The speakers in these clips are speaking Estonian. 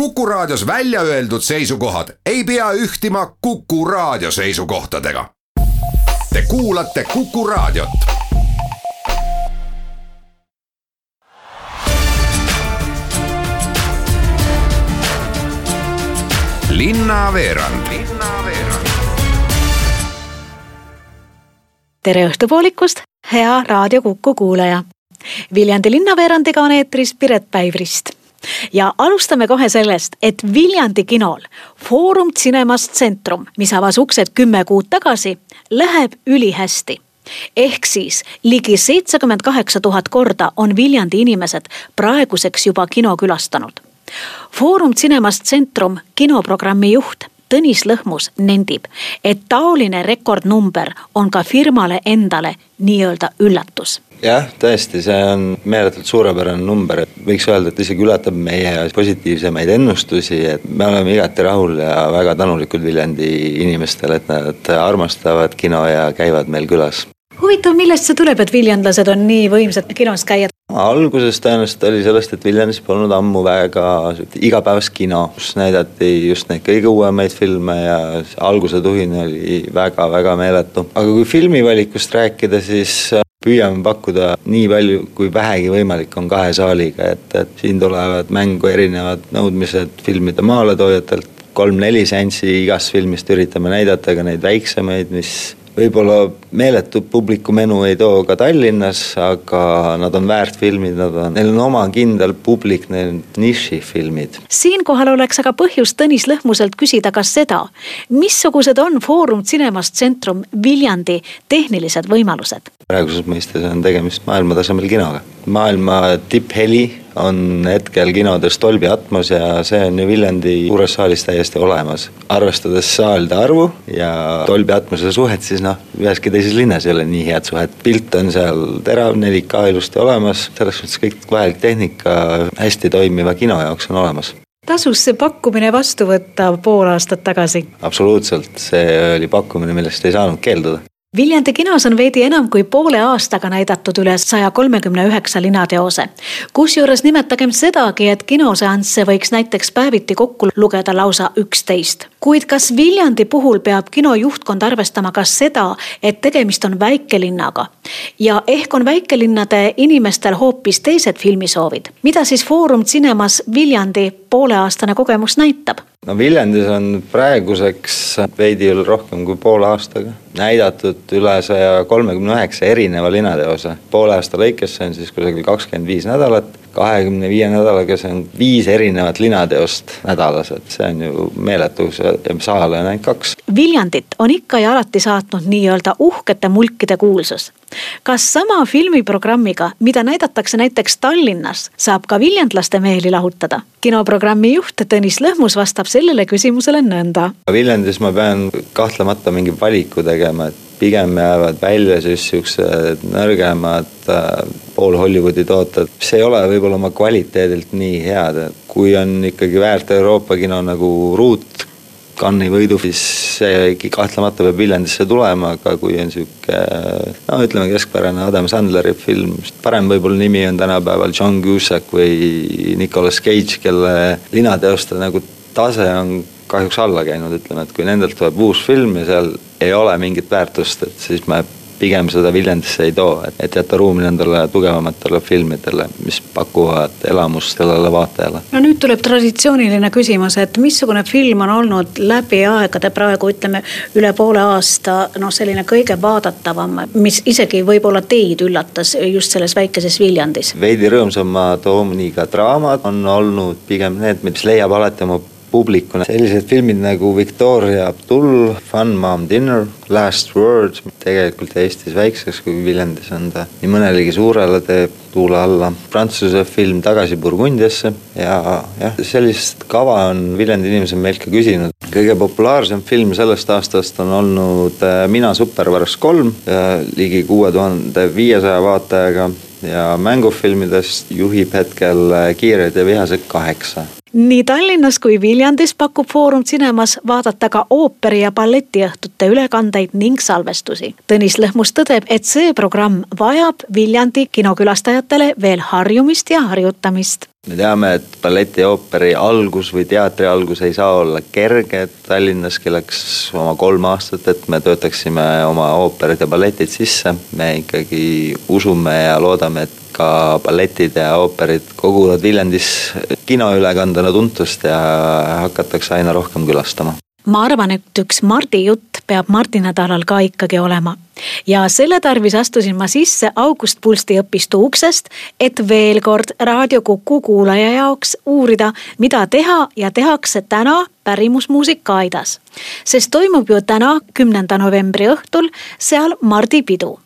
Kuku Raadios välja öeldud seisukohad ei pea ühtima Kuku Raadio seisukohtadega. Te kuulate Kuku Raadiot. linnaveerand tere õhtupoolikust, hea Raadio Kuku kuulaja. Viljandi linnaveerandiga on eetris Piret Päivrist ja alustame kohe sellest, et Viljandi kinol Foorum Cinemas Centrum, mis avas uksed kümme kuud tagasi, läheb ülihästi ehk siis ligi seitsekümmend kaheksa tuhat korda on Viljandi inimesed praeguseks juba kino külastanud. Foorum Cinemas Centrum kinoprogrammi juht Tõnis Lõhmus nendib, et taoline rekordnumber on ka firmale endale nii-öelda üllatus jah, tõesti, see on meeletult suurepärane number, et võiks öelda, et isegi ületab meie positiivsemaid ennustusi, et me oleme igati rahul ja väga tänulikud Viljandi inimestele, et nad armastavad kino ja käivad meil külas huvitav, millest see tuleb, et viljandlased on nii võimsad kinos käia? alguses tõenäoliselt oli sellest, et Viljandis polnud ammu väga igapäevast kino, kus näidati just neid kõige uuemaid filme ja alguse tuhin oli väga-väga meeletu. aga kui filmivalikust rääkida, siis püüame pakkuda nii palju, kui vähegi võimalik on kahe saaliga, et, et siin tulevad mängu erinevad nõudmised filmide maaletoojatelt, kolm-neli seanssi igast filmist üritame näidata ka neid väiksemaid, mis võib-olla meeletu publikumenu ei too ka Tallinnas, aga nad on väärt filmid, nad on, neil on oma kindel publik, neil on nišifilmid. siinkohal oleks aga põhjust Tõnis Lõhmuselt küsida ka seda, missugused on Foorum Cinemas Centrum Viljandi tehnilised võimalused? praeguses mõistes on tegemist maailmatasemel kinoga, maailma tippheli on hetkel kinodes Dolby Atmos ja see on ju Viljandi suures saalis täiesti olemas. arvestades saalide arvu ja Dolby Atmose suhet, siis noh, üheski teises linnas ei ole nii head suhet. pilt on seal terav, 4K ilusti olemas, selles mõttes kõik vajalik tehnika hästi toimiva kino jaoks on olemas tasus see pakkumine vastu võtta pool aastat tagasi? absoluutselt, see oli pakkumine, millest ei saanud keelduda Viljandi kinos on veidi enam kui poole aastaga näidatud üle saja kolmekümne üheksa linateose. kusjuures nimetagem sedagi, et kinoseansse võiks näiteks päeviti kokku lugeda lausa üksteist. Kuid kas Viljandi puhul peab kino juhtkond arvestama ka seda, et tegemist on väikelinnaga ja ehk on väikelinnade inimestel hoopis teised filmisoovid, mida siis Foorum Cinemas Viljandi pooleaastane kogemus näitab? no Viljandis on praeguseks veidi rohkem kui poole aastaga näidatud üle saja kolmekümne üheksa erineva linateose. poole aasta lõikes see on siis kusagil kakskümmend viis nädalat, kahekümne viie nädalaga see on viis erinevat linateost nädalas, et see on ju meeletu, ja saale on ainult kaks. Viljandit on ikka ja alati saatnud nii-öelda uhkete mulkide kuulsus kas sama filmiprogrammiga, mida näidatakse näiteks Tallinnas, saab ka viljandlaste meeli lahutada? kinoprogrammi juht Tõnis Lõhmus vastab sellele küsimusele nõnda. Viljandis ma pean kahtlemata mingi valiku tegema, et pigem jäävad välja siis siuksed nõrgemad äh, pool Hollywoodi tooted, mis ei ole võib-olla oma kvaliteedilt nii head, et kui on ikkagi väärt Euroopa kino nagu Ruut Cannes'i võidu, siis see kahtlemata peab Viljandisse tulema, aga kui on sihuke no ütleme, keskpärane Adam Sandleri film, parem võib-olla nimi on tänapäeval John Cusack või Nicolas Cage, kelle linateoste nagu tase on kahjuks alla käinud, ütleme, et kui nendelt tuleb uus film ja seal ei ole mingit väärtust, et siis me pigem seda Viljandisse ei too, et, jätta ruumi nendele tugevamatele filmidele, mis pakuvad elamust sellele vaatajale. no nüüd tuleb traditsiooniline küsimus, et missugune film on olnud läbi aegade praegu ütleme üle poole aasta noh, selline kõige vaadatavam, mis isegi võib-olla teid üllatas just selles väikeses Viljandis? veidi rõõmsama tooniga draamad on olnud pigem need, mis leiab alati oma publikuna. sellised filmid nagu Victoria Abdul, Fun Mom Dinner, Last Word, tegelikult Eestis väikseks kui Viljandis on ta nii mõnelegi suurele teeb tuule alla. Prantsuse film Tagasi Burgundiasse ja jah, sellist kava on Viljandi inimesed meilt ka küsinud. kõige populaarsem film sellest aastast on olnud äh, Mina supervarss kolm, ligi kuue tuhande viiesaja vaatajaga ja mängufilmidest juhib hetkel äh, Kiired ja vihased kaheksa nii Tallinnas kui Viljandis pakub Foorum Cinemas vaadata ka ooperi- ja balletiõhtute ülekandeid ning salvestusi. Tõnis Lõhmus tõdeb, et see programm vajab Viljandi kinokülastajatele veel harjumist ja harjutamist me teame, et balleti ja ooperi algus või teatri algus ei saa olla kerge, et Tallinnaski läks oma kolm aastat, et me töötaksime oma ooperid ja balletid sisse. me ikkagi usume ja loodame, et ka balletid ja ooperid koguvad Viljandis kinoülekandena tuntust ja hakatakse aina rohkem külastama ma arvan, et üks Mardi jutt peab Mardi nädalal ka ikkagi olema. ja selle tarvis astusin ma sisse August Pulsti õpistu uksest, et veel kord Raadio Kuku kuulaja jaoks uurida, mida teha ja tehakse täna pärimusmuusika aidas. sest toimub ju täna, kümnenda novembri õhtul seal Mardi pidu.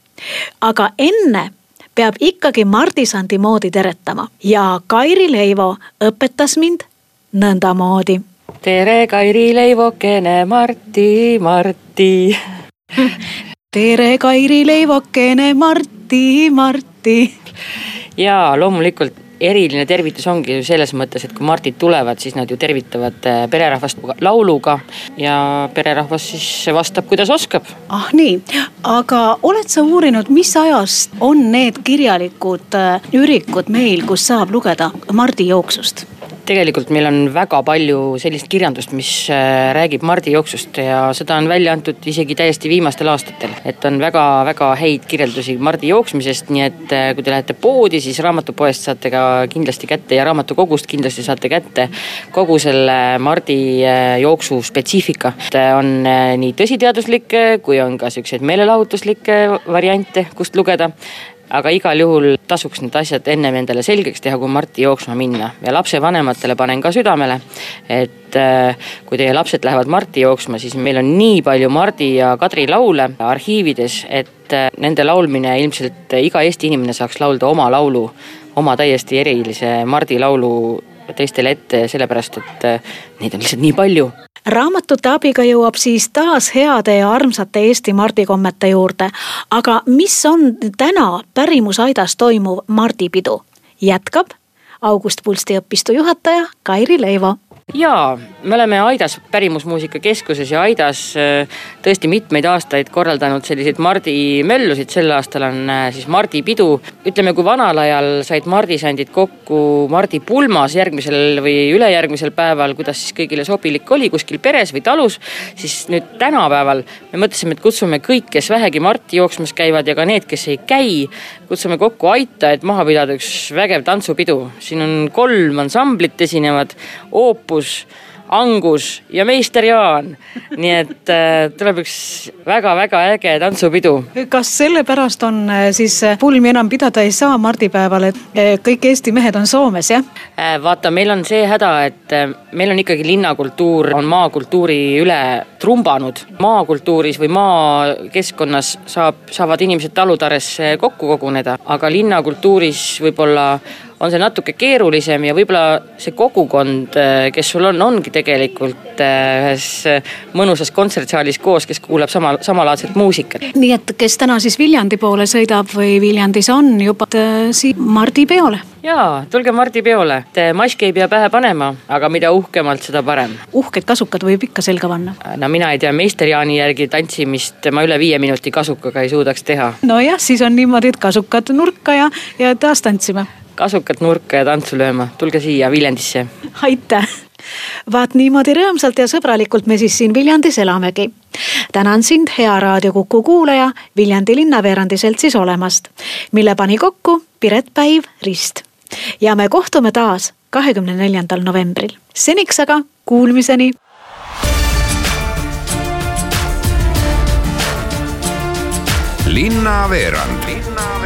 aga enne peab ikkagi Mardisandi moodi teretama ja Kairi Leivo õpetas mind nõndamoodi tere, Kairi leivokene, Marti, Marti. tere, Kairi leivokene, Marti, Marti. ja loomulikult eriline tervitus ongi ju selles mõttes, et kui Mardid tulevad, siis nad ju tervitavad äh, pererahvast lauluga ja pererahvas siis vastab, kuidas oskab. ah nii, aga oled sa uurinud, mis ajast on need kirjalikud äh, ürikud meil, kus saab lugeda Mardi jooksust? Tegelikult meil on väga palju sellist kirjandust, mis äh, räägib Mardi jooksust ja seda on välja antud isegi täiesti viimastel aastatel. et on väga-väga häid kirjeldusi Mardi jooksmisest, nii et äh, kui te lähete poodi, siis raamatupoest saate ka kindlasti kätte ja raamatukogust kindlasti saate kätte kogu selle Mardi äh, spetsiifika. on nii tõsiteaduslikke kui on ka siukseid meelelahutuslikke variante, kust lugeda aga igal juhul tasuks need asjad ennem endale selgeks teha, kui Marti jooksma minna. Ja lapsevanematele panen ka südamele, et äh, kui teie lapsed lähevad Marti jooksma, siis meil on nii palju Mardi ja Kadri laule arhiivides, et äh, nende laulmine ilmselt iga Eesti inimene saaks laulda oma laulu, oma täiesti erilise Mardi laulu teistele ette, sellepärast et äh, neid on lihtsalt nii palju raamatute abiga jõuab siis taas heade ja armsate Eesti Mardi kommete juurde. aga mis on täna pärimusaidas toimuv mardipidu? jätkab August Pulsti õpistu juhataja Kairi Leivo jaa, me oleme Aidas Pärimusmuusika Keskuses ja Aidas äh, tõesti mitmeid aastaid korraldanud selliseid Mardi möllusid, sel aastal on äh, siis Mardi pidu. ütleme, kui vanal ajal said mardisandid kokku Mardi pulmas järgmisel või ülejärgmisel päeval, kuidas siis kõigile sobilik oli, kuskil peres või talus, siis nüüd tänapäeval me mõtlesime, et kutsume kõik, kes vähegi Marti jooksmas käivad ja ka need, kes ei käi, kutsume kokku Aita, et maha pidada üks vägev tantsupidu. siin on kolm ansamblit esinevad, Oopus, Angus, ja meister Jaan. nii et äh, tuleb üks väga-väga äge tantsupidu. kas sellepärast on äh, siis äh, pulmi enam pidada ei saa mardipäeval, et kõik Eesti mehed on Soomes, jah? vaata, meil on see häda, et meil on ikkagi linnakultuur on maakultuuri üle trumbanud. maakultuuris või maakeskkonnas saab, saavad inimesed talutaresse kokku koguneda, aga linnakultuuris võib-olla on see natuke keerulisem ja võib-olla see kogukond, äh, kes sul on, ongi tegelikult äh, ühes äh, mõnusas kontsertsaalis koos, kes kuulab sama, samalaadset muusikat. nii et kes täna siis Viljandi poole sõidab või Viljandis on juba siin Mardi peole? jaa, tulge Mardi peole, maski ei pea pähe panema, aga mida uhkemalt, seda parem. uhked kasukad võib ikka selga panna. no mina ei tea, meister Jaani järgi tantsimist ma üle viie minuti kasukaga ei suudaks teha. nojah, siis on niimoodi, et kasukad nurka ja, ja taas tantsima kasukat nurka ja tantsu lööma, tulge siia Viljandisse. aitäh vaat niimoodi rõõmsalt ja sõbralikult me siis siin Viljandis elamegi. tänan sind, hea Raadio Kuku kuulaja, Viljandi linnaveerandi seltsis olemast, mille pani kokku Piret Päiv Rist. ja me kohtume taas kahekümne neljandal novembril. seniks aga kuulmiseni. linnaveerand. linnaveerand